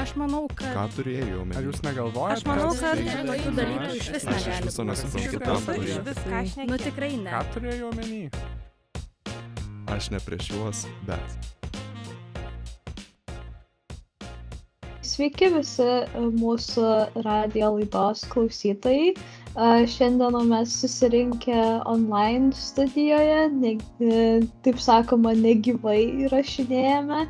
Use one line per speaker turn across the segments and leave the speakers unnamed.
Aš manau, kad...
Ką turėjai
Ar
omeny?
jūs negalvojate?
Aš manau, kad tokių dalykų iš vis
Aš iš
negali
viso
būti.
nesuprantu, ką
viso
šneki?
Nu tikrai ne.
Ką turėjai omeny?
Aš ne prieš juos, bet.
Sveiki visi e, mūsų radio laidos klausytojai. E, Šiandien mes susirinkę online studijoje, ne, e, taip sakoma, negyvai įrašinėjame.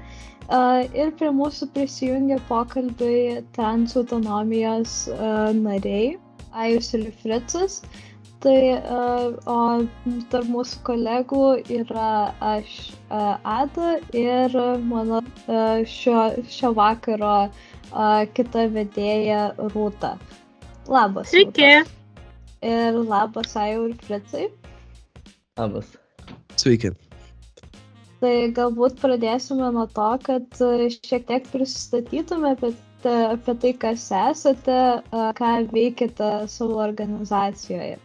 Ir prie mūsų prisijungia pokalbiai trans autonomijos e, nariai, Ajus ir Fritzas. Tai o tarp mūsų kolegų yra aš Ada ir mano šio, šio vakaro a, kita vedėja Rūta. Labas.
Sveiki.
Rūta. Ir labas Ajau ir Fricai.
Labas.
Sveiki.
Tai galbūt pradėsime nuo to, kad a, šiek tiek prisistatytume apie, te, apie tai, kas esate, a, ką veikite savo organizacijoje.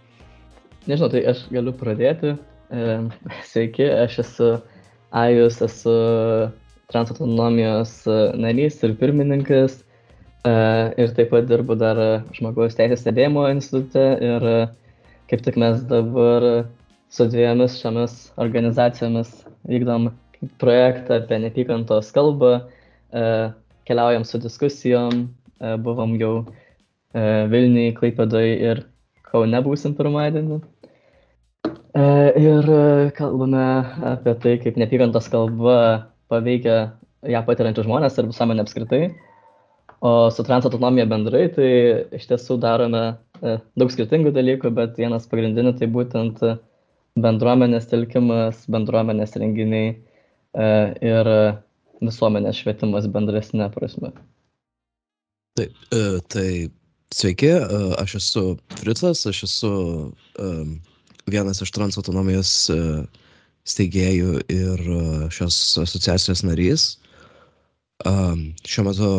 Nežinau, tai aš galiu pradėti. E, Sveiki, aš esu Ajus, esu transautonomijos e, narys ir pirmininkas. E, Ir taip pat dirbu dar žmogaus teisės stebėjimo institute. Ir e, kaip tik mes dabar su dviejomis šiomis organizacijomis vykdom projektą apie neapykantos kalbą. E, Keliaujam su diskusijom, e, buvom jau e, Vilniui, Klaipėdai ir Kaune būsim pirmadienį. Ir kalbame apie tai, kaip neapykantos kalba paveikia ją patiriančius žmonės ir visuomenę apskritai. O su transautonomija bendrai, tai iš tiesų darome daug skirtingų dalykų, bet vienas pagrindinių tai būtent e, bendruomenės telkimas, bendruomenės renginiai e, ir visuomenės švietimas bendresnė prasme.
Taip, e, tai sveiki, e, aš esu Fritzas, aš esu vienas iš transautonomijos e, steigėjų ir šios asociacijos narys. Šiuo metu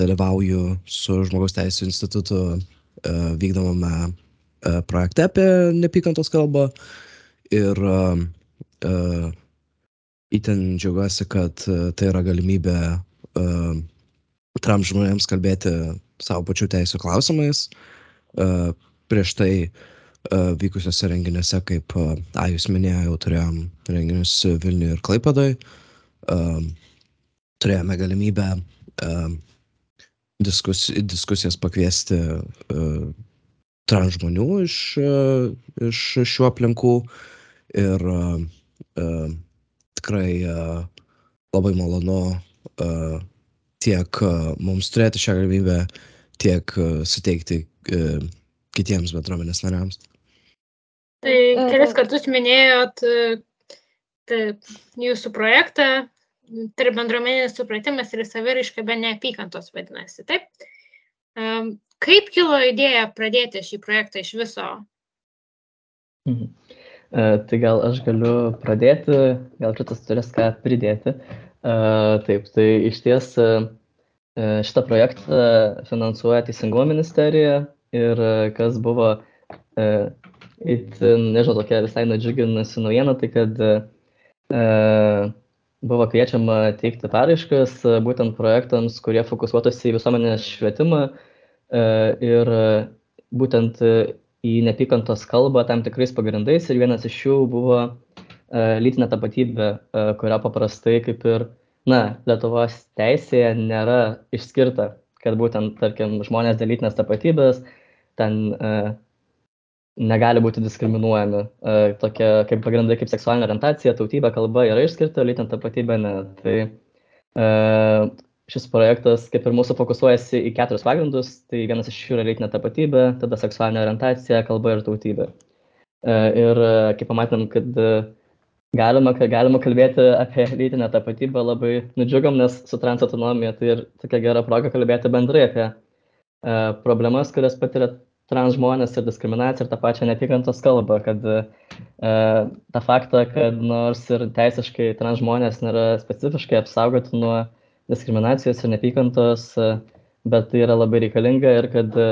dalyvauju su Žmogaus Teisų institutu vykdomame projekte apie nepykantos kalbą ir um, e, itin džiaugiuosi, kad e, tai yra galimybė trans žmonėms kalbėti savo pačių teisų klausimais. Prieš tai vykusiuose renginiuose, kaip uh, Ajus minėjo, jau turėjom renginius Vilniuje ir Klaipadai. Turėjome galimybę diskus, diskusijas pakviesti uh, trans žmonių iš, uh, iš šių aplinkų ir uh, uh, tikrai uh, labai malonu uh, tiek uh, mums turėti šią galimybę, tiek suteikti kitiems bendruomenės nariams.
Tai kelis kartus minėjot e, taip, jūsų projektą, yra bendruomeninis supratimas ir saviraiška be neapykantos vadinasi, taip? Kaip kilo idėja pradėti šį projektą iš viso?
Mhm. E, Tai gal aš galiu pradėti, gal kitas turės ką pridėti. E, Taip, tai iš ties e, e, šitą projektą finansuoja Teisingumo ministerija ir e, kas buvo, e, itin, nežinau, tokia visai nudžiuginusi naujiena, tai kad e, buvo kviečiama teikti paraiškas e, būtent projektams, kurie fokusuotųsi į visuomenės švietimą e, ir e, būtent e, į neapykantos kalbą tam tikrais pagrindais ir vienas iš jų buvo e, lytinė tapatybė, e, kuria paprastai kaip ir, na, Lietuvos teisėje nėra išskirta, kad būtent, tarkim, žmonės dėl lytinės tapatybės ten e, negali būti diskriminuojami. E, tokie kaip pagrindai kaip seksualinė orientacija, tautybė, kalba yra išskirta, lytinė tapatybė ne. Tai e, šis projektas kaip ir mūsų fokusuojasi į keturis pagrindus. Tai vienas iš jų yra lytinė tapatybė, tada seksualinė orientacija, kalba ir tautybė. E, ir e, kaip pamatėm, kad e, galima, galima kalbėti apie lytinę tapatybę labai nudžiugom, nes su transautonomija tai ir tokia gera proga kalbėti bendrai apie e, problemas, kurias patiria trans žmonės ir diskriminaciją ir tą pačią neapykantos kalbą, kad e, tą faktą, kad nors ir teisiškai trans žmonės nėra specifiškai apsaugoti nuo diskriminacijos ir neapykantos, bet tai yra labai reikalinga ir kad e,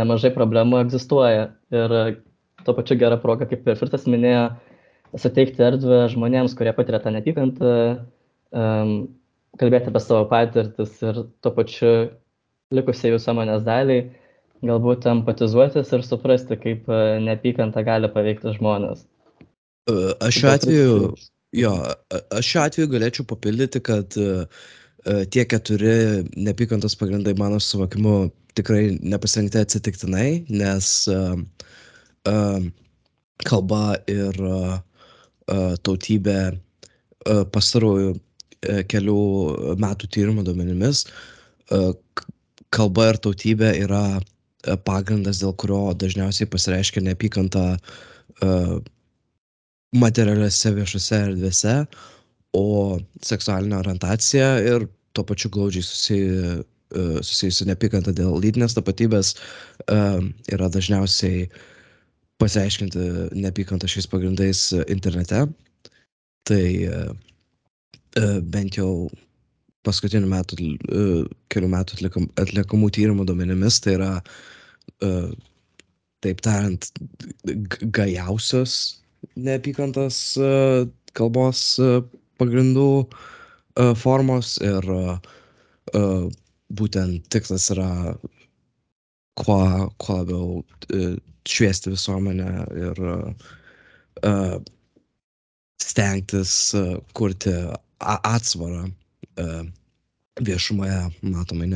nemažai problemų egzistuoja. Ir tuo pačiu gera proga, kaip ir Firtas minėjo, suteikti erdvę žmonėms, kurie patiria tą neapykantą, um, kalbėti apie savo patirtis ir tuo pačiu likusiai visuomenės daliai galbūt empatizuotis ir suprasti, kaip e, neapykanta gali paveikti žmonės.
E, aš šiuo atveju, jo, aš šiuo atveju galėčiau papildyti, kad uh, tie keturi neapykantos pagrindai mano suvokimu tikrai nepasirinkti atsitiktinai, nes uh, uh, kalba ir uh, uh, tautybė uh, pastarųjų uh, kelių metų tyrimų duomenimis uh, kalba ir tautybė yra E, pagrindas, dėl kurio dažniausiai pasireiškia neapykanta uh, materialiuose viešuose erdvėse, o seksualinė orientacija ir tuo pačiu glaudžiai susijusi uh, susijusi neapykanta dėl lytinės tapatybės uh, yra dažniausiai pasiaiškinti neapykantą šiais pagrindais internete. Tai uh, bent jau paskutinių metų, e, kelių metų atliekam, atliekamų tyrimų duomenimis, tai yra, e, taip tariant, gajausios neapykantos e, kalbos pagrindų formos ir būtent tikslas yra kuo, kuo labiau šviesti visuomenę ir stengtis kurti atsvarą E, viešumoje matomai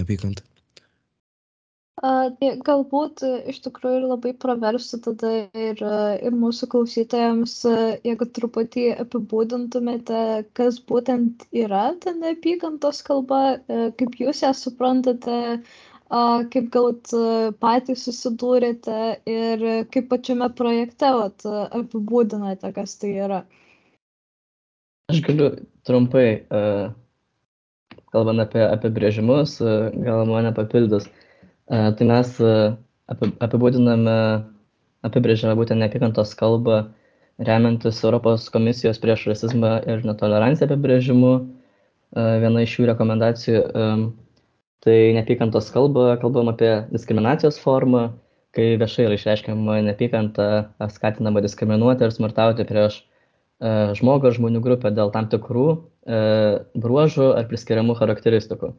neapykantą.
Tai galbūt e, iš tikrųjų ir labai praverstų tada ir, e, ir mūsų klausytojams, jeigu truputį apibūdintumėte, kas būtent yra ta neapykantos kalba, kaip jūs ją suprantate, kaip galbūt patys susidūrėte ir kaip pačiame projekte vat, apibūdinate, kas tai yra.
Aš galiu trumpai kalbant apie apibrėžimus, e, gal mane papildys. E, tai mes e, apibūdiname, apibrėžiame būtent neapykantos kalbą, remiantis Europos komisijos prieš rasizmą ir netoleranciją apibrėžimu. Viena iš jų rekomendacijų tai neapykantos kalba, kalbam apie diskriminacijos formą, kai viešai yra išreiškiama neapykanta, skatinama diskriminuoti ir smurtauti prieš žmogų ar žmonių grupę dėl tam tikrų E, bruožų ar priskiriamų charakteristikų.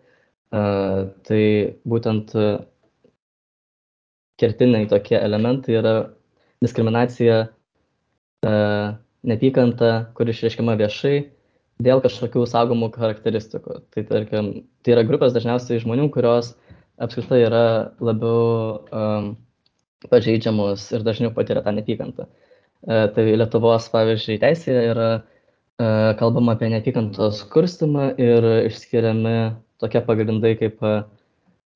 E, tai būtent e, kertiniai tokie elementai yra diskriminacija, neapykanta, kuri išreiškiama viešai dėl kažkokių saugomų charakteristikų. Tai, tarkim, tai yra grupės dažniausiai žmonių, kurios apskritai yra labiau um, pažeidžiamos ir dažniau patiria tą neapykantą. E, tai Lietuvos, pavyzdžiui, teisėje yra E, kalbama apie neapykantos kurstimą ir išskiriami tokie pagrindai kaip e,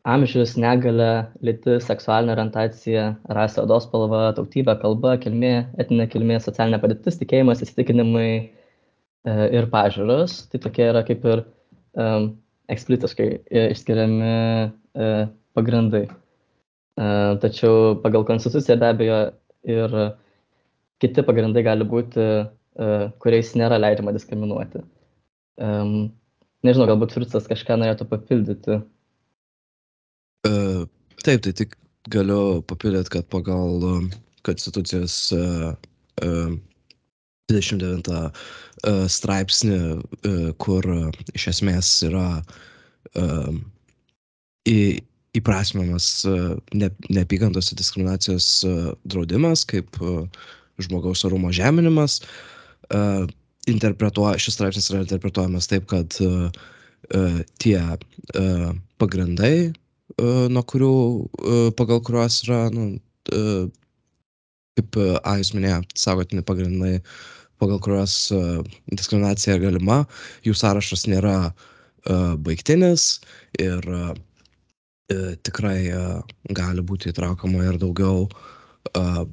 amžius, negalė, lytis, seksualinė orientacija, rasė, odos spalva, tautybė, kalba, kilmė, etinė kilmė, socialinė padėtis, tikėjimas, įsitikinimai e, ir pažiūros. Tai tokie yra kaip ir um, eksplicitiškai išskiriami uh, pagrindai. Uh, tačiau pagal konstituciją be abejo ir kiti pagrindai gali būti E, kuriais nėra leidžiama diskriminuoti. Um, nežinau, galbūt Fritzas kažką norėtų papildyti.
Uh, taip, tai tik galiu papildyti, kad pagal Konstitucijos uh, uh, 29 uh, straipsnį, kur iš esmės yra įprasminamas ne, neapykantos ir diskriminacijos draudimas kaip žmogaus orumo žeminimas. Interpretuoja, šis straipsnis yra interpretuojamas taip, kad tie pagrindai, nuo kurių, uh, pagal kuriuos yra, nu, uh, kaip A jūs minėjo, saugotini pagrindai, pagal kuriuos diskriminacija galima, jų sąrašas nėra baigtinis ir tikrai gali būti įtraukama ir daugiau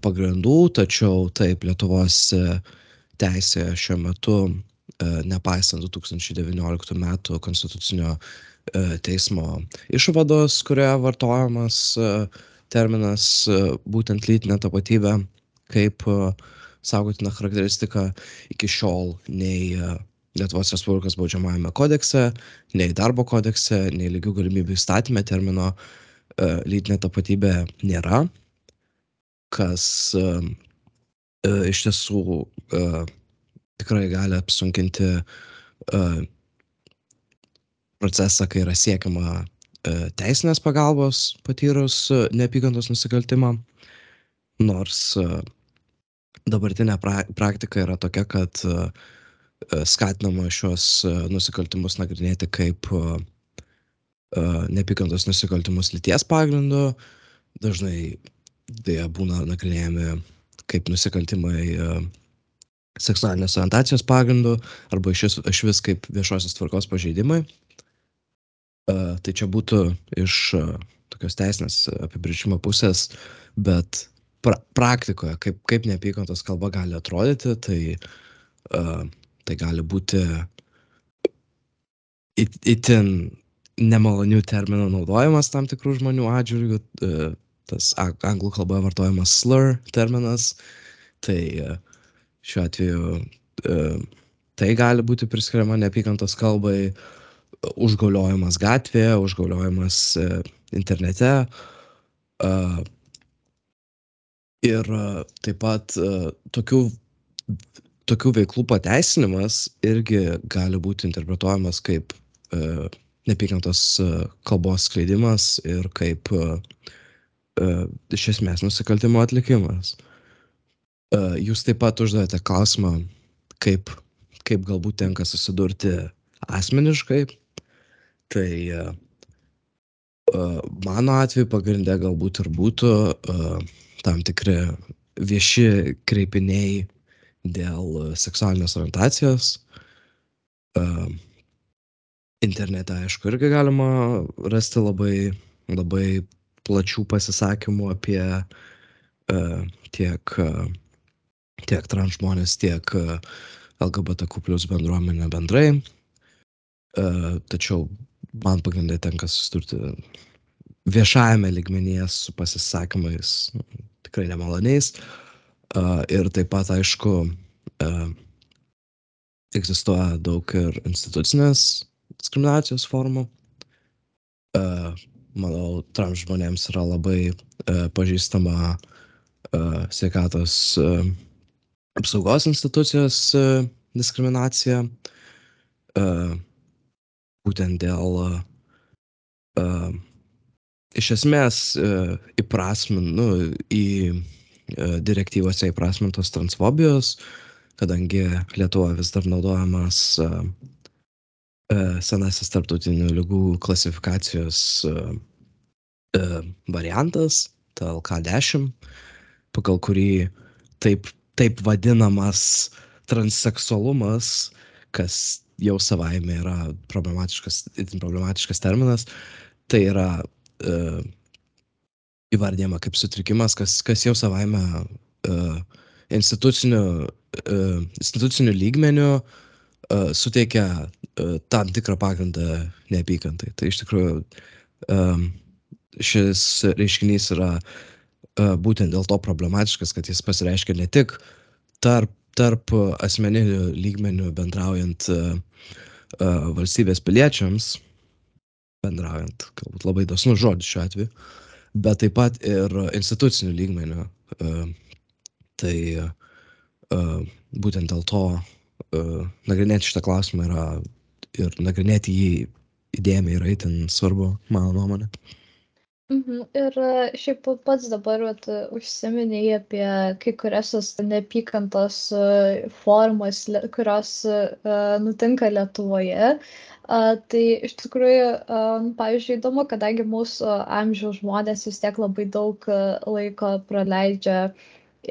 pagrindų, tačiau taip Lietuvos teisėje šiuo metu, e, nepaisant 2019 metų konstitucinio e, teismo išvados, kurioje vartojamas e, terminas būtent lytinė tapatybė kaip saugotina charakteristika iki šiol nei Lietuvos Respublikos baudžiamajame kodekse, nei darbo kodekse, nei lygių galimybių įstatymė termino lytinė tapatybė nėra, kas E, iš tiesų tikrai gali apsunkinti procesą, kai yra siekiama e, teisinės pagalbos patyrus e, neapykantos nusikaltimą. Nors e, dabartinė pra praktika yra tokia, kad skatinama šios nusikaltimus nagrinėti kaip neapykantos nusikaltimus lyties pagrindu. Dažnai jie būna nagrinėjami kaip nusikaltimai seksualinės orientacijos pagrindu arba iš vis kaip viešosios tvarkos pažeidimai. Tai čia būtų iš tokios teisinės apibrėžimo pusės, bet pra praktikoje, kaip, kaip neapykantos kalba gali atrodyti, tai, uh, tai gali būti it, itin nemalonių terminų naudojimas tam tikrų žmonių atžvilgių, uh, tas anglų kalboje vartojamas slur terminas, tai uh, šiuo atveju uh, tai gali būti priskiriama neapykantos kalbai, uh, užgauliojimas gatvėje, užgauliojimas e, internete. Ir taip pat tokių, tokių veiklų pateisinimas irgi gali būti interpretuojamas kaip nepykantos kalbos skleidimas ir kaip iš esmės nusikaltimo atlikimas. Jūs taip pat uždavėte klausimą, kaip, kaip galbūt tenka susidurti asmeniškai Tai uh, mano atveju pagrindė galbūt ir būtų uh, tam tikri vieši kreipiniai dėl seksualinės orientacijos. Uh, internete, aišku, irgi galima rasti labai, labai plačių pasisakymų apie uh, tiek, uh, tiek trans žmonės, tiek uh, LGBTQ bendruomenę bendrai. Uh, tačiau man pagrindai tenka susidurti viešajame ligmenyje su pasisakymais nu, tikrai nemaloniais. Ir taip pat, aišku, egzistuoja daug ir institucinės diskriminacijos formų. Manau, trans žmonėms yra labai pažįstama sveikatos apsaugos institucijos diskriminacija. Uh, būtent dėl uh, iš esmės uh, įprasmin, nu, į uh, direktyvose įprasmintos transfobijos, kadangi Lietuva vis dar naudojamas uh, uh, senasis tarptautinių lygų klasifikacijos uh, uh, variantas, TLK10, pagal kurį taip, taip vadinamas transseksualumas, kas jau savaime yra problematiškas, itin problematiškas terminas, tai yra uh, įvardyjama kaip sutrikimas, kas, kas jau savaime uh, instituciniu, uh, instituciniu lygmeniu uh, suteikia uh, tam tikrą pagrindą neapykantai. Tai iš tikrųjų um, šis reiškinys yra uh, būtent dėl to problematiškas, kad jis pasireiškia ne tik tarp tarp asmeninių lygmenių bendraujant uh, uh, valstybės piliečiams, bendraujant, galbūt labai dosnus žodis šiuo atveju, bet taip pat ir institucinių lygmenių. Uh, tai būtent dėl to nagrinėti šitą klausimą yra ir nagrinėti jį įdėmiai yra itin svarbu, mano nuomonė.
Mhm. Ir e, šiaip pats dabar vat, užsiminėjai apie kai kurias tos neapykantos e, formas, kurios e, nutinka Lietuvoje. Tai iš tikrųjų, pavyzdžiui, įdomu, kadangi mūsų amžiaus žmonės vis tiek labai daug laiko praleidžia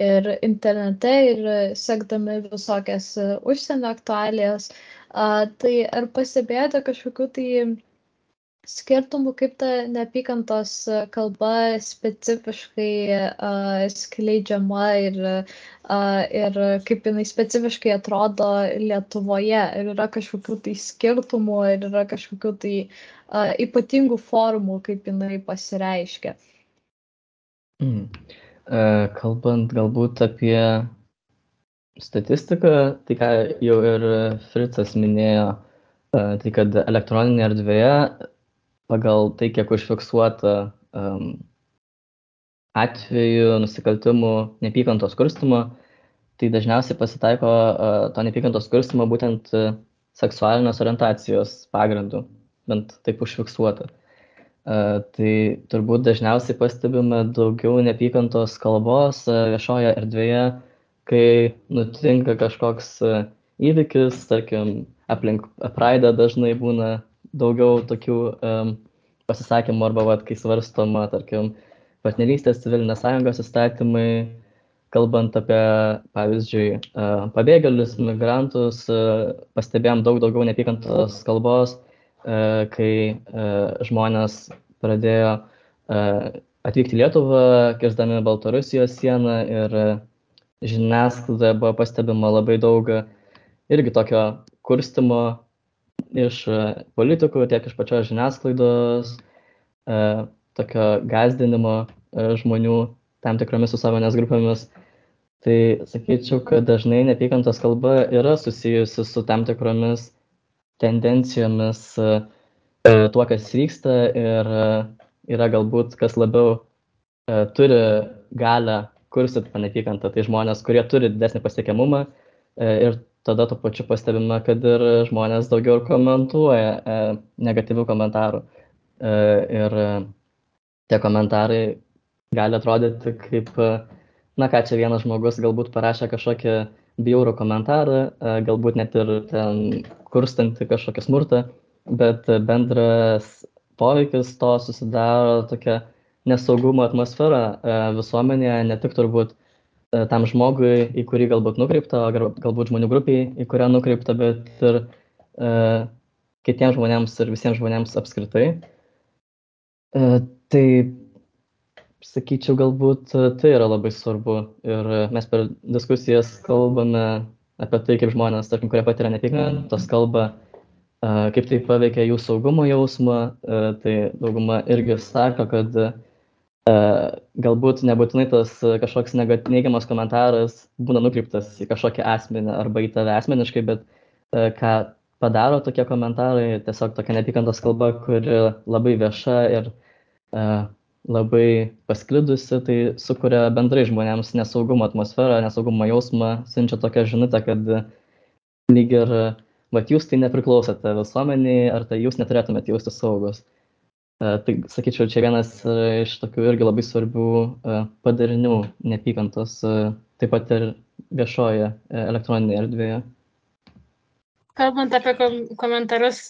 ir internete, ir sekdami visokias užsienio aktualijas, tai ar pastebėjote kažkokiu tai skirtumų, kaip ta neapykantos kalba specifiškai uh, skleidžiama ir, uh, ir kaip jinai specifiškai atrodo Lietuvoje. Ir yra kažkokių tai skirtumų, ir yra kažkokių tai uh, ypatingų formų, kaip jinai pasireiškia.
Mm. Kalbant galbūt apie statistiką, tai ką jau ir Fritzas minėjo, tai kad elektroninėje erdvėje pagal tai, kiek užfiksuota um, atvejų nusikaltimų neapykantos kurstimo, tai dažniausiai pasitaiko uh, to neapykantos kurstimo būtent uh, seksualinės orientacijos pagrindu. bent taip užfiksuota. Tai turbūt dažniausiai pastebime daugiau neapykantos kalbos viešoje erdvėje, kai nutinka kažkoks įvykis, tarkim, aplink Praidą dažnai būna daugiau tokių um, pasisakymų arba, vat, kai svarstoma, tarkim, partnerystės civilinės sąjungos įstatymai, kalbant apie, pavyzdžiui, pabėgėlius, migrantus, pastebėjom daug daugiau neapykantos kalbos, kai žmonės pradėjo atvykti į Lietuvą, kirzdami Baltarusijos sieną ir žiniasklaidoje buvo pastebima labai daug irgi tokio kurstimo iš politikų, tiek iš pačios žiniasklaidos, tokio gazdinimo žmonių tam tikromis visuomenės grupėmis. Tai sakyčiau, kad dažnai neapykantos kalba yra susijusi su tam tikromis tendencijomis tuo, kas vyksta ir yra galbūt kas labiau turi galę kurstyti tą neapykantą. Tai žmonės, kurie turi didesnį pasiekiamumą ir tada tuo pačiu pastebime, kad ir žmonės daugiau komentuoja e, negatyvių komentarų. E, ir tie komentarai gali atrodyti kaip, na ką čia vienas žmogus galbūt parašė kažkokį bjaurų komentarą, e, galbūt net ir ten kurstanti kažkokią smurtą, bet bendras poveikis to susidaro tokia nesaugumo atmosfera e, visuomenėje, ne tik turbūt E, tam žmogui, į kurį galbūt nukreipta, galbūt žmonių grupiai, į kurią nukreipta, bet ir e, kitiems žmonėms ir visiems žmonėms apskritai. E, tai sakyčiau, galbūt e, tai yra labai svarbu ir mes per diskusijas kalbame apie tai, kaip žmonės, tarkim, kurie patiria neapykantos kalbą, e, kaip tai paveikia jų saugumo jausmą, e, tai dauguma irgi sako, kad galbūt nebūtinai tas kažkoks neigiamas komentaras būna nukreiptas į kažkokį asmenį arba į tave asmeniškai, bet ką padaro tokie komentarai, tiesiog tokia neapykantos kalba, kuri labai vieša ir labai pasklidusi, tai sukuria bendrai žmonėms nesaugumo atmosferą, nesaugumo jausmą, siunčia tokią žinutę, kad lyg ir, vat jūs tai nepriklausote visuomeniai, ar tai jūs neturėtumėte jausti saugus. Tai sakyčiau, čia vienas iš tokių irgi labai svarbių padarinių neapykantos, taip pat ir viešoje elektroninėje erdvėje.
Kalbant apie komentarus,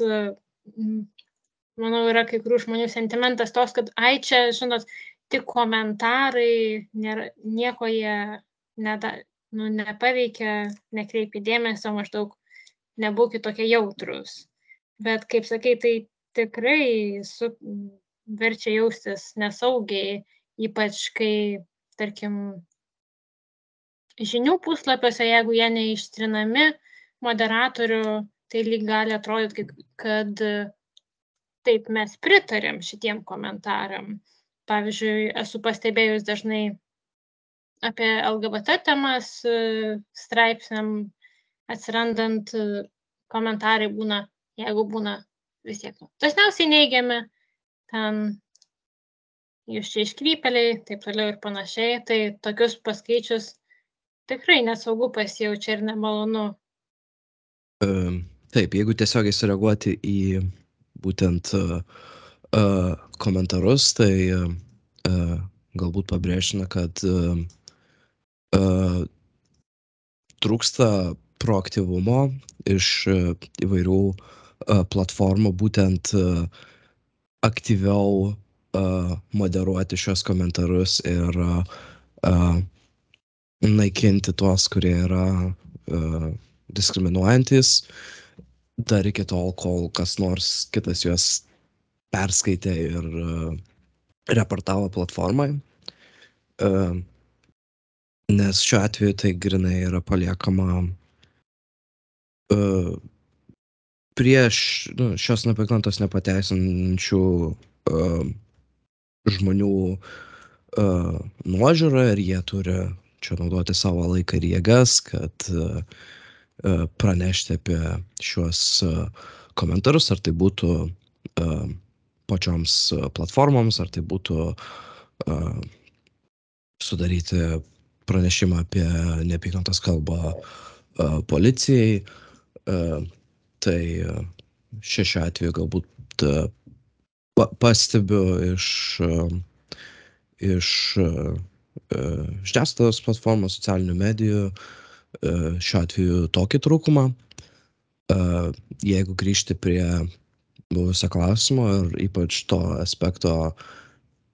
manau, yra kai kurių žmonių sentimentas tos, kad, ai, čia, žinot, tik komentarai, nėra, nieko jie neda, nu, nepaveikia, nekreipi dėmesio, maždaug nebūkit tokie jautrus. Bet, kaip sakai, tai tikrai su, verčia jaustis nesaugiai, ypač kai, tarkim, žinių puslapiuose, jeigu jie neištrinami moderatorių, tai lyg gali atrodyti, kad taip mes pritarėm šitiem komentaram. Pavyzdžiui, esu pastebėjus dažnai apie LGBT temas straipsniam atsirandant komentarai būna, jeigu būna vis tiek nu, dažniausiai neigiami, ten jūs čia iškrypeliai, taip toliau ir panašiai, tai tokius paskaičius tikrai nesaugu pasijaučia ir nemalonu.
Taip, jeigu tiesiogiai sureaguoti į būtent uh, uh, komentarus, tai uh, galbūt pabrėžina, kad uh, uh, trūksta proaktyvumo iš uh, įvairių uh, platformų būtent aktyviau moderuoti šios komentarus ir naikinti tuos, kurie yra diskriminuojantis dar iki tol, kol kas nors kitas juos perskaitė ir reportavo platformai. Nes šiuo atveju tai grinai yra paliekama prieš nu, šios nepakantos nepateisinančių uh, žmonių uh, nuožiūrą ir jie turi čia naudoti savo laiką ir jėgas, kad uh, pranešti apie šiuos uh, komentarus, ar tai būtų uh, pačioms platformoms, ar tai būtų uh, sudaryti pranešimą apie neapykantos kalbą uh, policijai. Uh, tai šešiu atveju galbūt e, pa, pastebiu iš, e, iš žiniasklaidos platformų, socialinių medijų, šiuo atveju tokį trūkumą. Jeigu grįžti prie buvusio klausimo ir ypač to aspekto,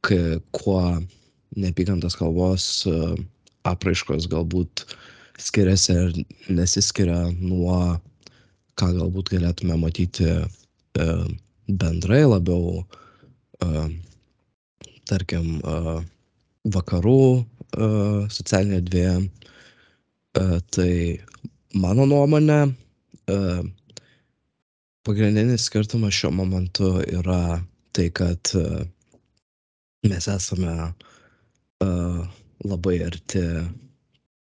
kuo neapykantos kalbos apraiškos galbūt skiriasi ar nesiskiria nuo ką galbūt galėtume matyti e, bendrai labiau, e, tarkim, e, vakarų socialinė erdvėje. Tai mano nuomonė, pagrindinis skirtumas šiuo momentu yra tai, kad mes esame labai arti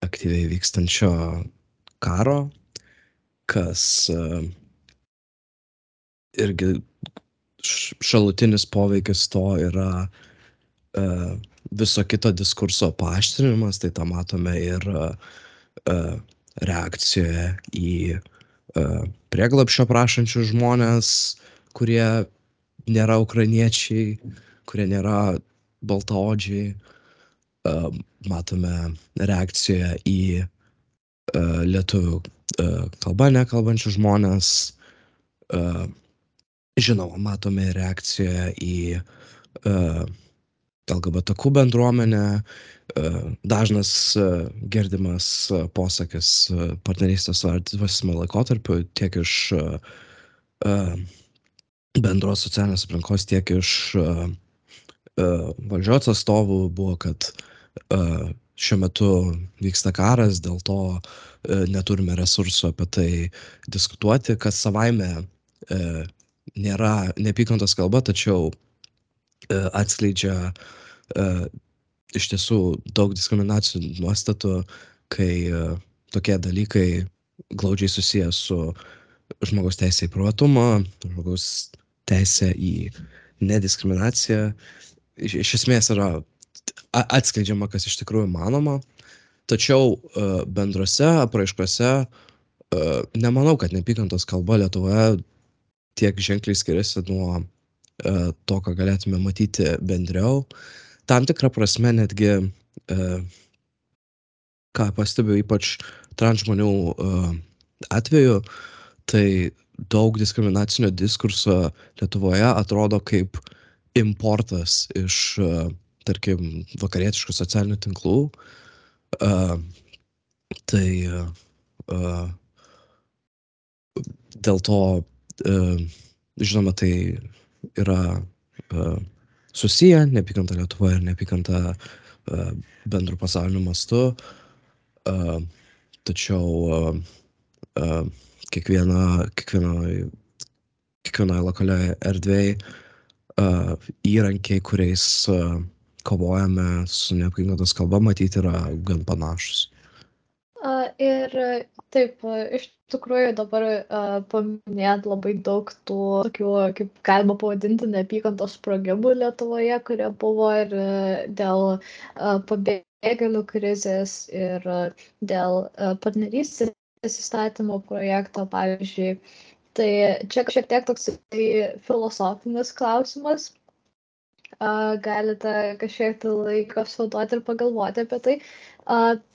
aktyviai vykstančio karo kas e, irgi šalutinis poveikis to yra e, viso kito diskurso paaštrinimas, tai tą matome ir e, reakcijoje į prieglapšio prašančių žmonės, kurie nėra ukrainiečiai, kurie nėra baltaodžiai. Matome reakcijoje į lietuvių E, kalba nekalbančius žmonės. E, žinoma, matome reakciją į e, LGBTQ bendruomenę, dažnas girdimas posakis partnerystės artimesime laikotarpiu tiek iš bendros socialinės aplinkos, tiek iš valdžios atstovų buvo, kad šiuo metu vyksta karas, dėl to e, neturime resursų apie tai diskutuoti, kas savaime e, nėra neapykantos kalba, tačiau e, atskleidžia iš tiesų daug diskriminacinių nuostatų, kai tokie dalykai glaudžiai susijęs su žmogaus teisė į privatumą, žmogaus teisė į nediskriminaciją. Iš, iš esmės yra atskleidžiama, kas iš tikrųjų manoma. Tačiau uh, bendrose apraiškose uh, nemanau, kad neapykantos kalba Lietuvoje tiek ženkliai skiriasi nuo uh, to, ką galėtume matyti bendriau. Tam tikrą prasme netgi, ką pastebiu ypač trans žmonių atveju, tai daug diskriminacinio diskurso Lietuvoje atrodo kaip importas iš uh, tarkim, vakarietiškų socialinių tinklų. Uh, tai uh, dėl to, uh, žinoma, tai yra uh, susiję, neapykanta Lietuvoje ir neapykanta uh, bendru pasauliniu mastu. Uh, tačiau uh, uh, kiekviena, kiekvienoje kiekvienoje lokalioje erdvėje uh, įrankiai, kuriais uh, kovojame su neapykantos kalba, matyti yra gan panašus.
Ir taip, iš tikrųjų dabar paminėt labai daug tų tokių, kaip galima pavadinti, neapykantos sprogimų Lietuvoje, kurie buvo ir dėl pabėgėlių krizės ir dėl partnerystės įstatymo projekto, pavyzdžiui. Tai čia šiek tiek toks filosofinis klausimas, galite kažkiek tai laiko sunaudoti ir pagalvoti apie tai.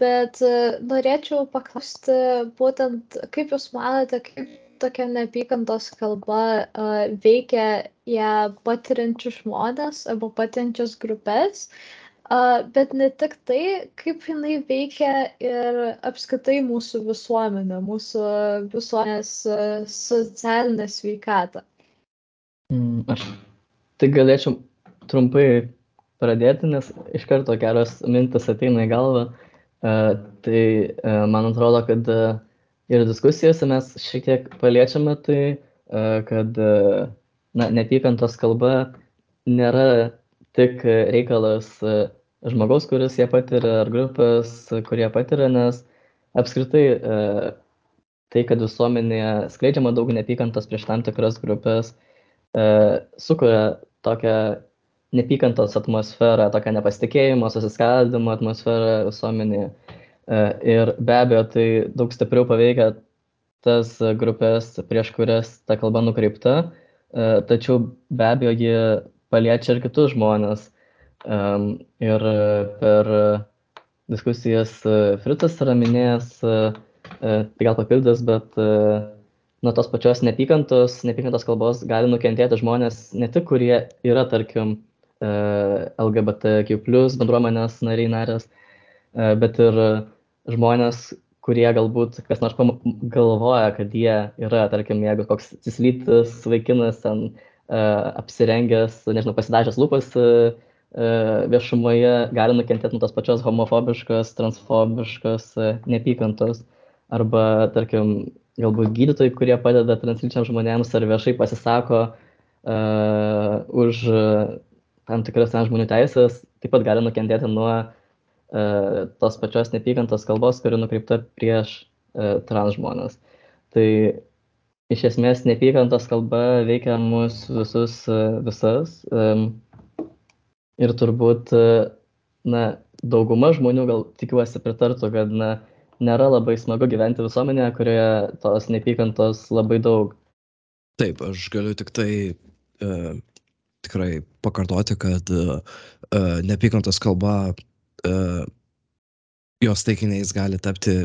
Bet norėčiau paklausti būtent, kaip Jūs manote, kaip tokia neapykantos kalba veikia ją patiriančius žmonės arba patiriančias grupės. Bet ne tik tai, kaip jinai veikia ir apskritai mūsų visuomenę, mūsų visuomenės uh, socialinę sveikatą.
Mm, aš tai galėčiau trumpai pradėti, nes iš karto kelios mintis ateina į galvą. Uh, tai uh, man atrodo, kad uh, ir diskusijose mes šiek tiek paliečiame tai, kad na, neapykantos kalba nėra tik reikalas žmogaus, kuris ją patiria, ar grupės, kurie patiria, nes apskritai tai, kad visuomenėje skleidžiama daug neapykantos prieš tam tikras grupės, sukuria tokią neapykantos atmosferą, tokią nepasitikėjimo, susiskaldimo atmosferą visuomenėje. Ir be abejo, tai daug stipriau paveikia tas grupės, prieš kurias ta kalba nukreipta, tačiau be abejo ji paliečia ir kitus žmonės. Ir per diskusijas Fritas yra minėjęs, tai gal papildys, bet nuo tos pačios neapykantos, neapykantos kalbos gali nukentėti žmonės ne tik, kurie yra, tarkim, LGBTQ bendruomenės nariai narės, bet ir žmonės, kurie galbūt kas nors galvoja, kad jie yra, tarkim, jeigu koks cislytis vaikinas ten apsirengęs, nežinau, pasidažęs lūpas viešumoje, gali nukentėti nuo tos pačios homofobiškos, transfobiškos neapykantos. Arba, tarkim, galbūt gydytojai, kurie padeda translyčiams žmonėms ar viešai pasisako uh, už tam tikras žmonių teisės, taip pat gali nukentėti nuo uh, tos pačios nepykantos kalbos, kuri nukreipta prieš uh, trans žmonės. Tai iš esmės nepykantos kalba veikia mus visus, uh, visas. Um, ir turbūt, uh, na, dauguma žmonių gal tikiuosi pritartų, kad, na, nėra labai smagu gyventi visuomenėje, kurioje tos nepykantos labai daug.
Taip, aš galiu tik tai uh, tikrai pakartoti, kad uh, nepykantos kalba, uh, jos taikiniais gali tapti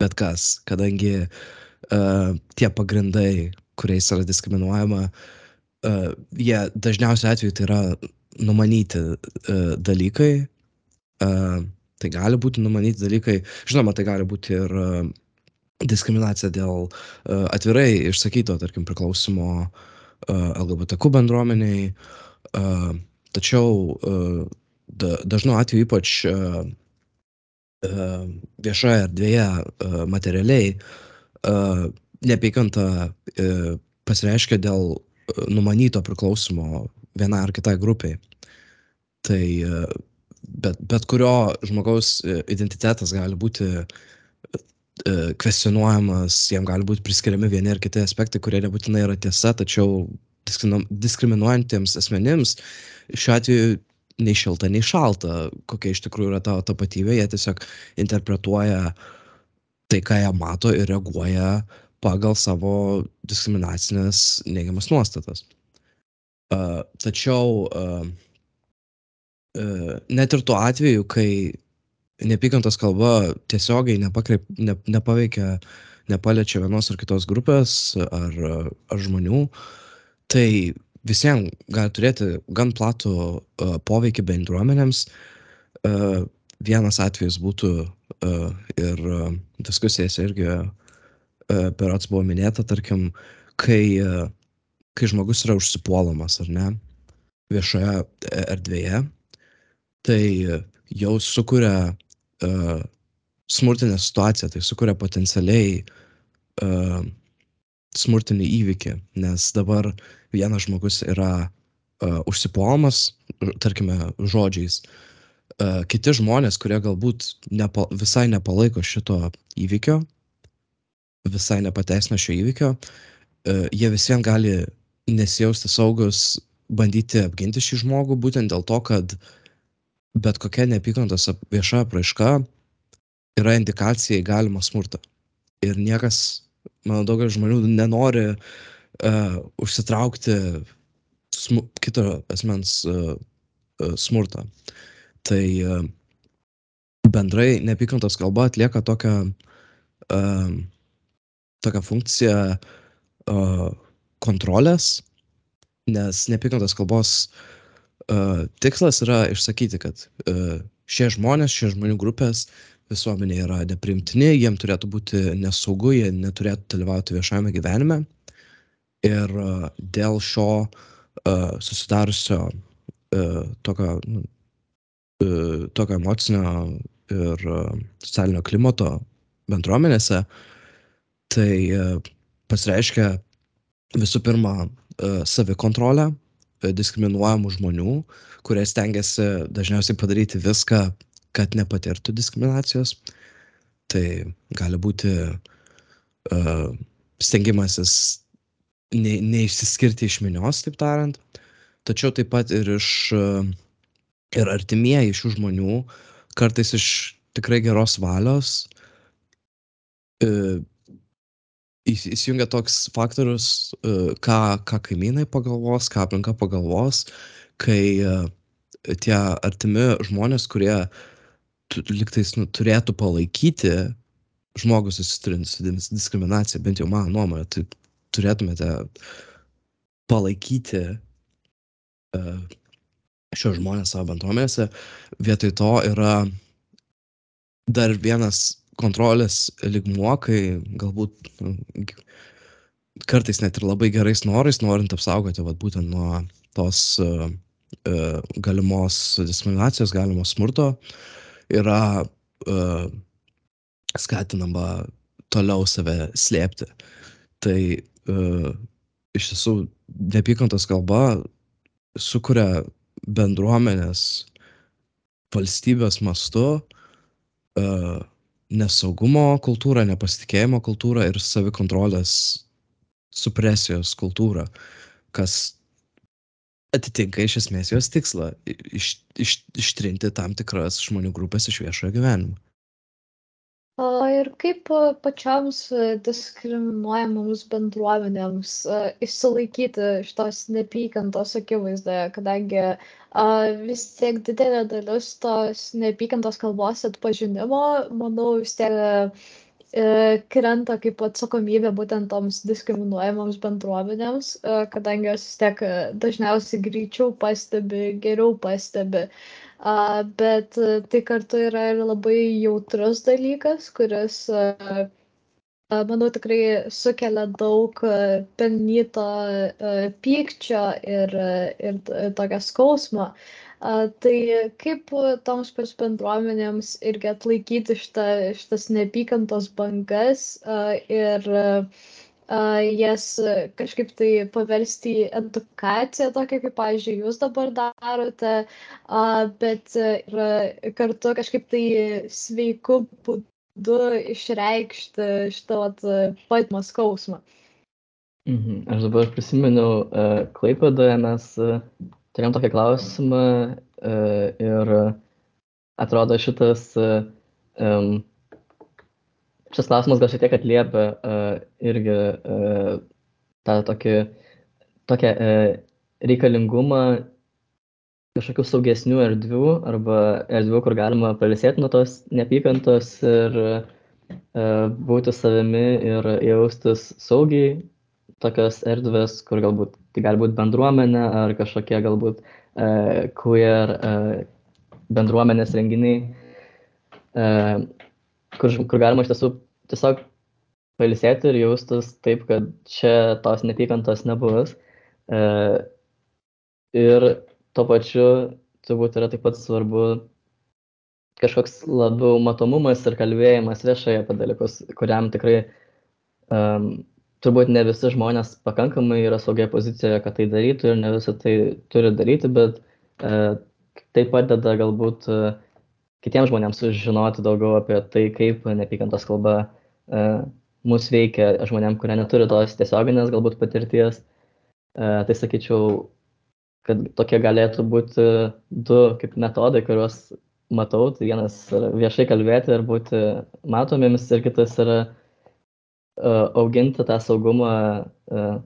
bet kas, kadangi uh, tie pagrindai, kuriais yra diskriminuojama, uh, jie dažniausiai atveju tai yra numanyti uh, dalykai, uh, tai gali būti numanyti dalykai, žinoma, tai gali būti ir uh, diskriminacija dėl uh, atvirai išsakyto, tarkim, priklausimo uh, LGBTQ bendruomeniai, tačiau dažnu atveju ypač viešoje erdvėje materialiai neapykanta pasireiškia dėl numanyto priklausimo vienai ar kitai grupiai. Tai bet, bet kurio žmogaus identitetas gali būti E, kvestionuojamas, jam gali būti priskiriami vieni ar kiti aspektai, kurie nebūtinai yra tiesa, tačiau diskriminuojantiems asmenims šiuo atveju nei šilta, nei šalta, kokia iš tikrųjų yra tavo tapatybė, jie tiesiog interpretuoja tai, ką jie mato ir reaguoja pagal savo diskriminacinės neigiamas nuostatas. Uh, tačiau uh, uh, net ir tuo atveju, kai neapykantos kalba tiesiogiai nepakreip, ne, nepaveikia, nepaliečia vienos ar kitos grupės ar, ar žmonių, tai visiems gali turėti gan platų uh, poveikį bendruomenėms. Uh, vienas atvejis būtų uh, ir uh, diskusijose irgi uh, berots buvo minėta, tarkim, kai, uh, kai žmogus yra užsipuolamas ar ne viešoje erdvėje, tai jau sukuria uh, smurtinę situaciją, tai sukuria potencialiai uh, smurtinį įvykį, nes dabar vienas žmogus yra uh, užsipuolamas, tarkime, žodžiais. Uh, kiti žmonės, kurie galbūt nepa, visai nepalaiko šito įvykio, visai nepateisina šio įvykio, uh, jie visiems gali nesijausti saugus bandyti apginti šį žmogų būtent dėl to, kad uh, bet kokia neapykantos vieša apraiška yra indikacija į galimą smurtą. Ir niekas, manau, daugelis žmonių nenori uh, užsitraukti smu, kito asmens uh, uh, smurtą. Tai uh, bendrai neapykantos kalba atlieka tokią, uh, tokią funkciją uh, kontrolės, nes neapykantos kalbos uh, uh, tikslas yra išsakyti, kad uh, šie žmonės, šie žmonių grupės visuomenė yra neprimtini, jiem turėtų būti nesaugu, jie neturėtų dalyvauti viešajame gyvenime. Ir uh, dėl šio uh, susidarusio uh, tokio, uh, tokio emocinio ir uh, socialinio klimato bendruomenėse, tai uh, pasireiškia visų pirma uh, savikontrolę, diskriminuojamų žmonių, kurie stengiasi dažniausiai padaryti viską, kad nepatirtų diskriminacijos. Tai gali būti uh, stengimasis ne, neišsiskirti iš minios, taip tariant, tačiau taip pat ir iš uh, ir artimieji šių žmonių, kartais iš tikrai geros valios, uh, įsijungia toks faktorius, e, ką, ką kaimynai pagalvos, ką aplinka pagalvos, kai e, tie artimi žmonės, kurie liktais nu, turėtų palaikyti žmogus susiturintį su diskriminacija, bent jau mano nuomonė, tai turėtumėte palaikyti uh, šios žmonės savo bendruomenėse. Vietoj to yra dar vienas kontrolės ligmuo, kai galbūt nu, kartais net ir labai gerais norais, norint apsaugoti vat, būtent nuo tos uh, uh, galimos diskriminacijos, galimos smurto, yra uh, skatinama toliau save slėpti. Tai uh, iš tiesų neapykantos kalba sukuria bendruomenės valstybės mastu uh, nesaugumo kultūrą, nepasitikėjimo kultūrą ir savikontrolės supresijos kultūrą, kas atitinka iš esmės jos tikslą iš, iš, ištrinti tam tikras žmonių grupės iš viešojo gyvenimo.
O ir kaip pačioms diskriminuojamoms bendruomenėms išsilaikyti šitos neapykantos akivaizdoje, kadangi vis tiek didelė dalis tos neapykantos kalbos atpažinimo, manau, vis tiek krenta kaip atsakomybė būtent toms diskriminuojamoms bendruomenėms, kadangi jos vis tiek dažniausiai greičiau pastebi, geriau pastebi A, bet e, tai kartu yra ir labai jautrus dalykas, kuris, a, manau, tikrai sukelia daug pelnyto pykčio ir, ir tokio skausmo. Tai kaip toms pas bendruomenėms irgi atlaikyti šitą, šitas neapykantos bangas ir jas kažkaip tai paversti į edukaciją, tokią kaip, pavyzdžiui, jūs dabar darote, bet ir kartu kažkaip tai sveiku būdu išreikšti šitą patymą skausmą.
Mhm. Aš dabar prisiminiau, uh, Klaipadoje mes uh, turėjom tokį klausimą uh, ir atrodo šitas um, šis klausimas gal šiek tiek atliepia uh, irgi uh, tą tokį, tokią uh, reikalingumą kažkokių saugesnių erdvių arba erdvių, kur galima palisėti nuo tos neapykantos ir uh, būti savimi ir jaustis saugiai. Tokios erdvės, kur galbūt tai gali būti bendruomenė ar kažkokie galbūt uh, queer uh, bendruomenės renginiai. Uh, kur, kur galima iš tiesų tiesiog pailsėti ir jaustis taip, kad čia tos neapykantos nebus. E, ir tuo pačiu turbūt yra taip pat svarbu kažkoks labiau matomumas ir kalbėjimas viešai apie dalykus, kuriam tikrai um, turbūt ne visi žmonės pakankamai yra saugia pozicijoje, kad tai darytų ir ne visi tai turi daryti, bet uh, tai padeda galbūt uh, kitiems žmonėms sužinoti daugiau apie tai, kaip neapykantos kalba uh, mus veikia žmonėm, kurie neturi tos tiesioginės galbūt patirties. Uh, tai sakyčiau, kad tokie galėtų būti du kaip metodai, kuriuos matau. Tai vienas yra viešai kalbėti ir būti matomiems, ir kitas yra uh, auginti tą saugumą, uh,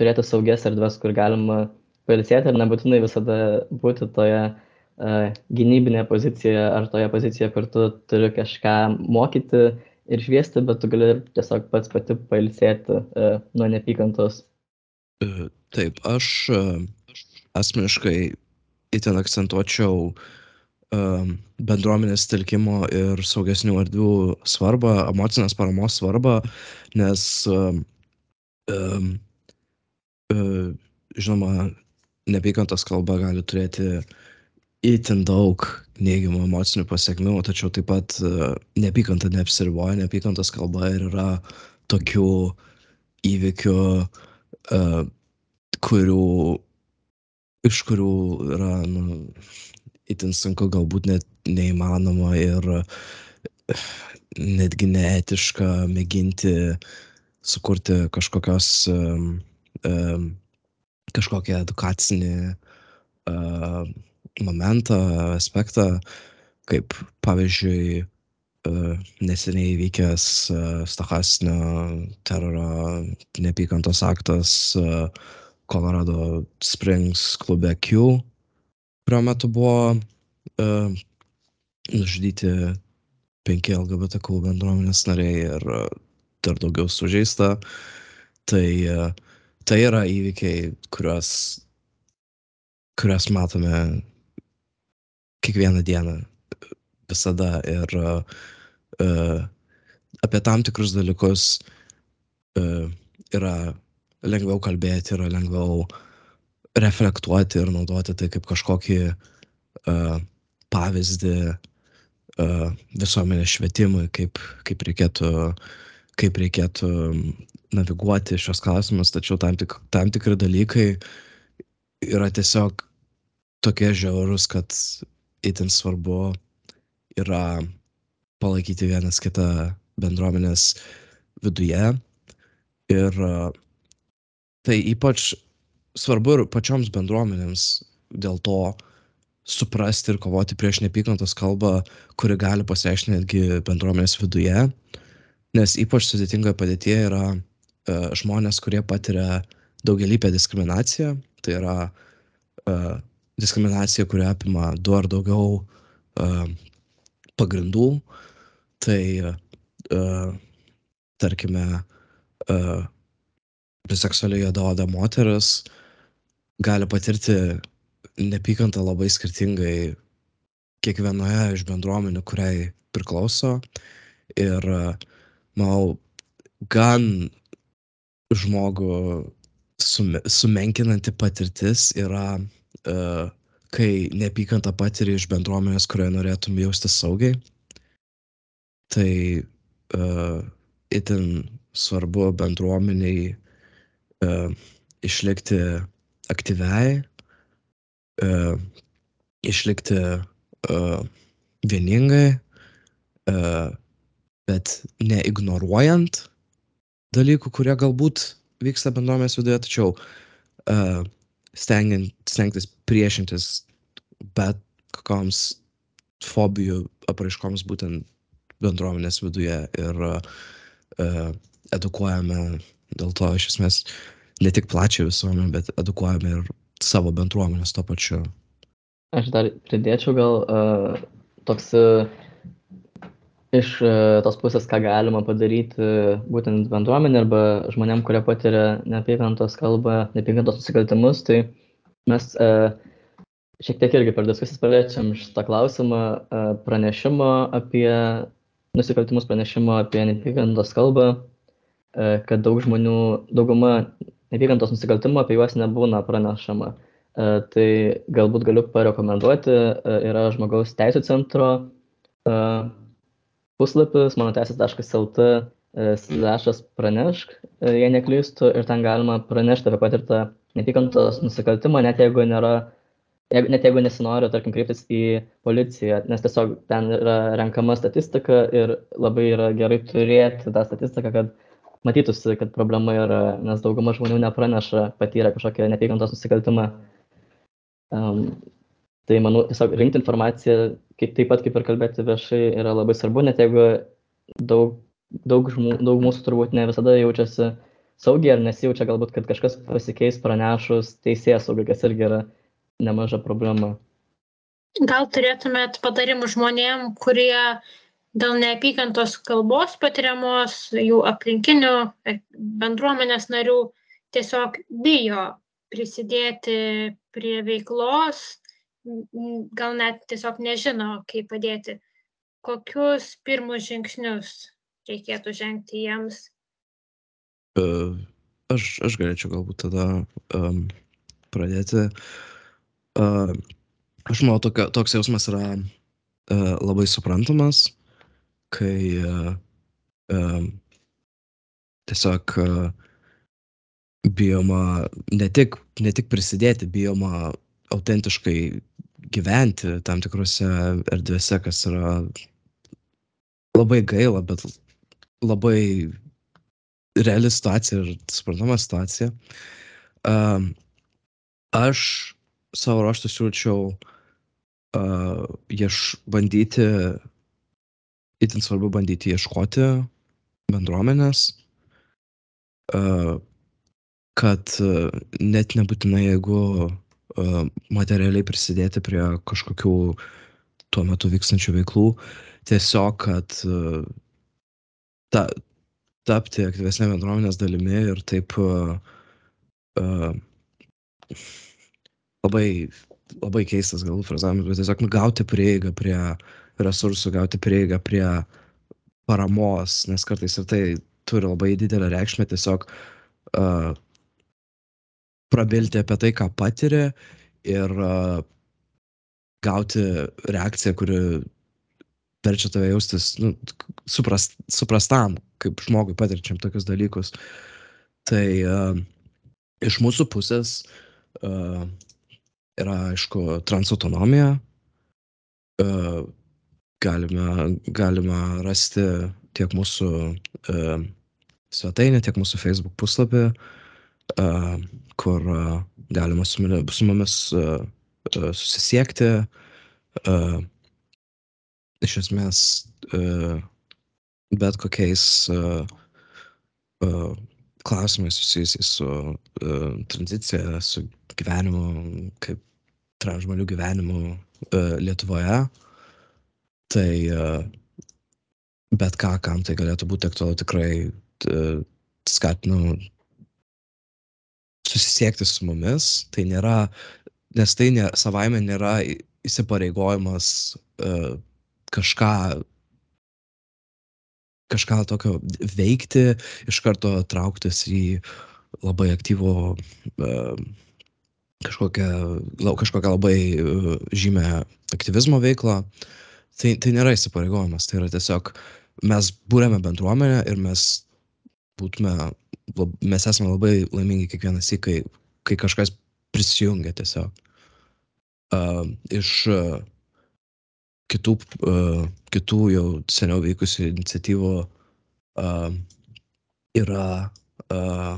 turėti saugias erdves, kur galima pailsėti ir nebūtinai visada būti toje uh, gynybinėje pozicijoje ar toje pozicijoje, kur tu turi kažką mokyti ir šviesti, bet tu gali tiesiog pats pati pailsėti nuo nepykantos.
E, taip, aš asmeniškai itin akcentuočiau bendruomenės telkimo ir saugesnių erdvių svarbą, emocinės paramos svarbą, nes žinoma, neapykantos kalba gali turėti itin daug neigiamų emocinių pasiekmių, tačiau taip pat uh, neapykanta neapsiriboja, neapykantos kalba ir yra tokių įvykių, uh, kurių, iš kurių yra nu, itin sunku, galbūt net neįmanoma ir netgi neetiška mėginti sukurti kažkokios um, um, kažkokią edukacinį uh, momentą, aspektą, kaip pavyzdžiui, neseniai įvykęs stachastinio teroro neapykantos aktas Colorado Springs klube Q, kurio metu buvo nužudyti penki LGBTQ bendruomenės nariai ir dar daugiau sužeista. Tai, tai yra įvykiai, kuriuos, kuriuos matome kiekvieną dieną, visada. Ir uh, apie tam tikrus dalykus uh, yra lengviau kalbėti, yra lengviau reflektuoti ir naudoti tai kaip kažkokį uh, pavyzdį uh, visuomenės švietimui, kaip, kaip reikėtų kaip reikėtų naviguoti šios klausimus, tačiau tam, tik, tam tikri dalykai yra tiesiog tokie žiaurus, kad itin svarbu yra palaikyti vienas kitą bendruomenės viduje. Ir tai ypač svarbu ir pačioms bendruomenėms dėl to suprasti ir kovoti prieš neapykantos kalbą, kuri gali pasireikšti netgi bendruomenės viduje. Nes ypač sudėtingoje padėtyje yra uh, žmonės, kurie patiria daugelįpę diskriminaciją. Tai yra uh, diskriminacija, kuri apima du ar daugiau uh, pagrindų. Tai, uh, tarkime, uh, biseksualiai juodaoda moteris gali patirti nepykantą labai skirtingai kiekvienoje iš bendruomenių, kuriai priklauso. Ir manau, gan žmogų sume, sumenkinanti patirtis yra, kai neapykantą patiri iš bendruomenės, kurioje norėtum jaustis saugiai. Tai uh, itin svarbu bendruomeniai uh, išlikti aktyviai, uh, išlikti uh, vieningai, uh, bet neignoruojant dalykų, kurie galbūt vyksta bendruomenės viduje, tačiau uh, stengiant, stengtis priešintis bet kokioms fobijų apraiškoms būtent bendruomenės viduje ir uh, edukuojame dėl to iš esmės ne tik plačią visuomenę, bet edukuojame ir savo bendruomenės to pačiu.
Aš dar pridėčiau gal uh, toks uh, iš e, tos pusės, ką galima padaryti būtent bendruomenė arba žmonėm, kurie patiria neapykantos kalbą, neapykantos nusikaltimus, tai mes e, šiek tiek irgi per diskusijas paliečiam šitą klausimą e, pranešimo apie nusikaltimus, pranešimo apie neapykantos kalbą, e, kad daug žmonių, dauguma neapykantos nusikaltimų apie juos nebūna pranešama. E, tai galbūt galiu parekomenduoti, e, yra žmogaus teisų centro e, puslapis mano teisės.lt e, slešas pranešk, e, jei neklystu, ir ten galima pranešti apie patirtą neapykantos nusikaltimą, net jeigu nėra, jeigu, net jeigu nesinori, tarkim, kreiptis į policiją, nes tiesiog ten yra renkama statistika ir labai yra gerai turėti tą statistiką, kad matytųsi, kad problema yra, nes dauguma žmonių nepraneša patyrę kažkokią neapykantos nusikaltimą. Um, Tai manau, tiesiog rinkti informaciją, kaip, taip pat kaip ir kalbėti viešai, yra labai svarbu, net jeigu daug, daug, žmų, daug mūsų turbūt ne visada jaučiasi saugiai ar nesijaučia galbūt, kad kažkas pasikeis pranešus teisėjas saugai, kas irgi yra nemaža problema.
Gal turėtumėt patarimų žmonėm, kurie dėl neapykantos kalbos patiriamos, jų aplinkinių e, bendruomenės narių tiesiog bijo prisidėti prie veiklos, gal net tiesiog nežino, kaip padėti. Kokius pirmus žingsnius reikėtų žengti jiems?
Uh, aš, aš galėčiau galbūt tada um, pradėti. Uh, aš manau, tokia, toks jausmas yra uh, labai suprantamas, kai uh, uh, tiesiog uh, bijoma ne tik, ne tik prisidėti, bijoma autentiškai gyventi tam tikrose erdvėse, kas yra labai gaila, bet labai reali situacija ir suprantama situacija. Um, aš savo ruoštų siūlyčiau uh, ieš bandyti itin svarbu bandyti ieškoti bendruomenės, kad net nebūtinai jeigu materialiai prisidėti prie kažkokių tuo metu vykstančių veiklų, tiesiog, kad ta, tapti aktyvesnė bendruomenės dalimi ir taip uh, uh, labai, labai keistas galbūt frazavimas, bet tiesiog nu, gauti prieigą prie resursų, gauti prieigą prie paramos, nes kartais ir tai turi labai didelę reikšmę tiesiog uh, prabilti apie tai, ką patiria ir gauti reakciją, kuri verčia tave jaustis nu, suprast, suprastam, kaip žmogui patirčiam tokius dalykus. Tai uh, iš mūsų pusės uh, yra, aišku, transautonomija. Uh, galime, galime rasti tiek mūsų uh, svetainę, tiek mūsų Facebook puslapį, uh, kur galima su, su mumis susisiekti. Iš esmės bet kokiais klausimais susijusiais su uh, tranzicija, su gyvenimu, kaip transžmonių gyvenimu uh, Lietuvoje. Tai uh, bet ką, kam tai galėtų būti aktualu, tikrai uh, skatinu susisiekti su mumis. Tai nėra, nes tai ne, savaime nėra įsipareigojimas uh, kažką kažką tokio veikti, iš karto trauktis į labai aktyvų kažkokią, kažkokią labai žymę aktyvizmo veiklą. Tai, tai nėra įsipareigojimas, tai yra tiesiog mes būrėme bendruomenę ir mes būtume, mes esame labai laimingi kiekvienas į, kai, kai kažkas prisijungia tiesiog. Uh, iš uh, kitų, uh, kitų jau seniau veikusių iniciatyvų uh, yra uh,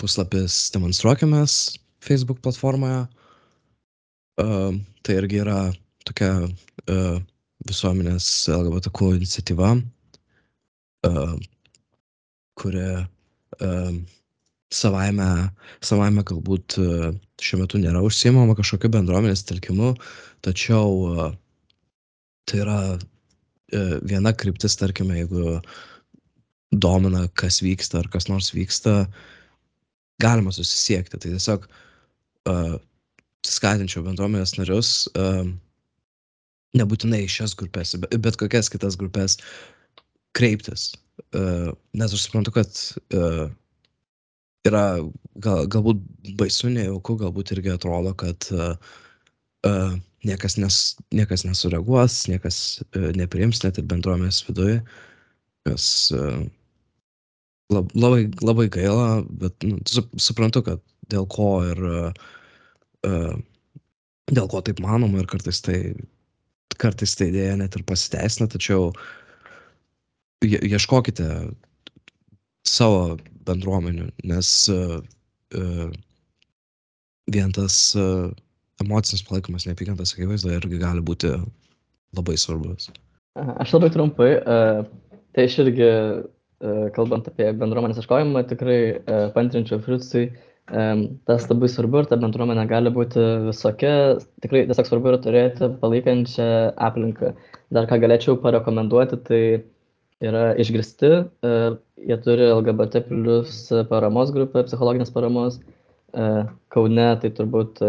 puslapis Demonstruokimės Facebook platformoje. Uh, tai irgi yra tokia uh, visuomenės LGBTQ iniciatyva, uh, kuri savaime, savaime galbūt uh, šiuo metu nėra užsiemama kažkokiu bendruomenės telkimu, tačiau uh, tai yra e, viena kryptis, tarkime, jeigu domina, kas vyksta ar kas nors vyksta, galima susisiekti. Tai tiesiog uh, skatinčiau bendruomenės narius, uh, nebūtinai šias grupės, bet kokias kitas grupės kreiptis. Uh, nes aš suprantu, kad uh, yra gal, galbūt baisu, nejauku, galbūt irgi atrodo, kad uh, uh, niekas, nes, niekas nesureaguos, niekas uh, nepriims net ir bendruomenės viduje, kas uh, lab, labai, labai gaila, bet nu, suprantu, kad dėl ko ir uh, dėl ko taip manoma ir kartais tai, kartais tai idėja net ir pasiteisina, tačiau ieškokite savo bendruomenių, nes uh, uh, vien tas uh, emocinis palaikymas neapykantos akivaizdoje irgi gali būti labai svarbus.
Aš labai trumpai, tai aš irgi, kalbant apie bendruomenės ieškojimą, tikrai pantrinčiau Fritzui, tas labai svarbu ir ta bendruomenė gali būti visokia, tikrai tiesiog svarbu yra turėti palaikančią aplinką. Dar ką galėčiau parekomenduoti, tai yra išgirsti, jie turi LGBT plus paramos grupę, psichologinės paramos, Kaune tai turbūt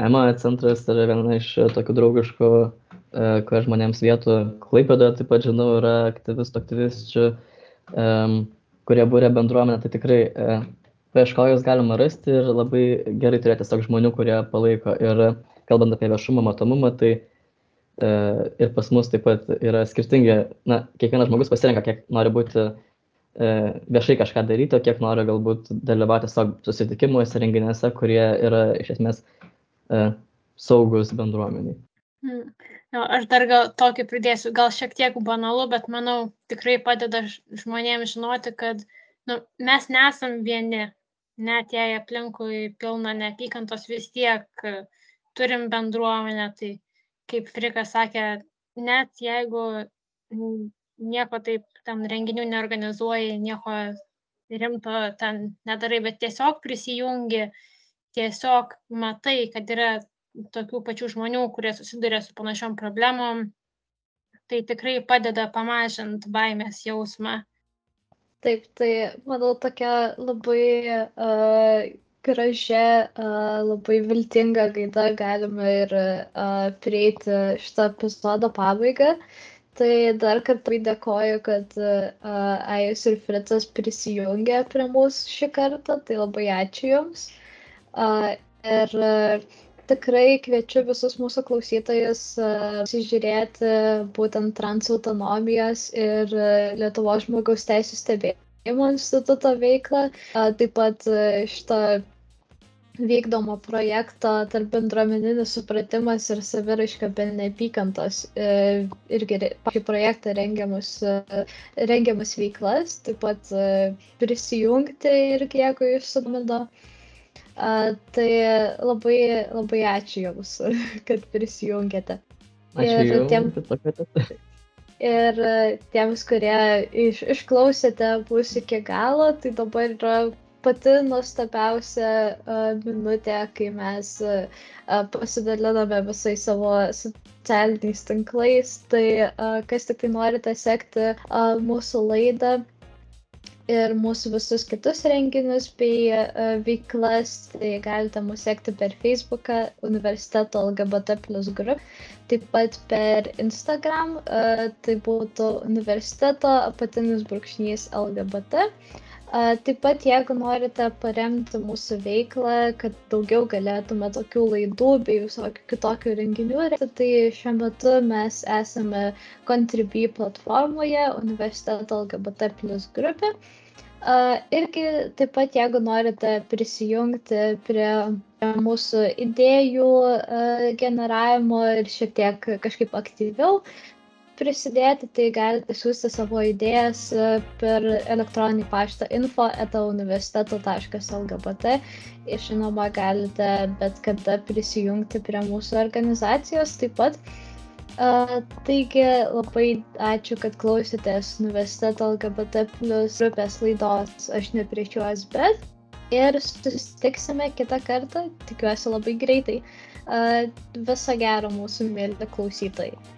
ema centras yra viena iš tokių draugiškų kuo žmonėms vietų. Klaipėdoje taip pat žinau, yra aktyvistų, aktyvisčių, kurie būrė bendruomenę, tai tikrai paieškojus galima rasti ir labai gerai turėti tiesiog žmonių, kurie palaiko. Ir kalbant apie viešumą, matomumą, tai uh, ir pas mus taip pat yra skirtingi, na, kiekvienas žmogus pasirenka, kiek nori būti uh, viešai kažką daryti, o kiek nori galbūt dalyvauti savo susitikimuose, renginiuose, kurie yra iš esmės e, saugus bendruomeniai.
Hmm. No, aš dar gal tokį pridėsiu, gal šiek tiek banalu, bet manau tikrai padeda žmonėms žinoti, kad nu, mes nesam vieni, net jei aplinkui pilna neapykantos vis tiek turim bendruomenę, tai kaip Frikas sakė, net jeigu nieko taip tam renginių neorganizuoji, nieko rimto ten nedarai, bet tiesiog prisijungi, tiesiog matai, kad yra tokių pačių žmonių, kurie susiduria su panašiom problemom, tai tikrai padeda pamažinti baimės jausmą.
Taip, tai manau tokia labai uh, gražia, labai viltinga gaida galime ir prieiti šitą epizodo pabaigą. Tai dar kartą dėkoju, kad Ajus ir Fritas prisijungė prie mūsų šį kartą, tai labai ačiū Jums. Ir tikrai kviečiu visus mūsų klausytojus pasižiūrėti būtent transautonomijos ir Lietuvos žmogaus teisų stebėjimo instituto veiklą. Taip pat šitą vykdomą projektą tarp bendruomeninis supratimas ir saviraiška be neapykantos. Irgi šį projektą rengiamus, rengiamus veiklas, taip pat prisijungti irgi, jeigu jūs sudomino. A, tai labai, labai ačiū Jums, kad prisijungėte.
Ačiū
ir,
Jums,
tiem, ir tiems, kurie iš, išklausėte mūsų iki galo, tai dabar yra pati nuostabiausia uh, minutė, kai mes uh, pasidaliname visai savo socialiniais tinklais. Tai kas tik tai norite sekti mūsų laidą, ir mūsų visus kitus renginius bei veiklas, tai galite mus sekti per Facebooką universiteto LGBT plus grup, taip pat per Instagram, tai būtų universiteto apatinis brūkšnys LGBT. Taip pat, jeigu norite paremti mūsų veiklą, kad daugiau galėtume tokių laidų bei visokių kitokių renginių, tai šiuo metu mes esame Contribui platformoje Universiteto LGBT plus grupė. Irgi taip pat, jeigu norite prisijungti prie mūsų idėjų generavimo ir šiek tiek kažkaip aktyviau prisidėti, tai galite siūsti savo idėjas per elektroninį paštą info etauniversiteto.lgbt ir žinoma galite bet kada prisijungti prie mūsų organizacijos taip pat. Uh, taigi labai ačiū, kad klausėtės universiteto LGBT plus grupės laidos Aš ne prieš juos, bet ir susitiksime kitą kartą, tikiuosi labai greitai. Uh, viso gero mūsų mėly klausytojai.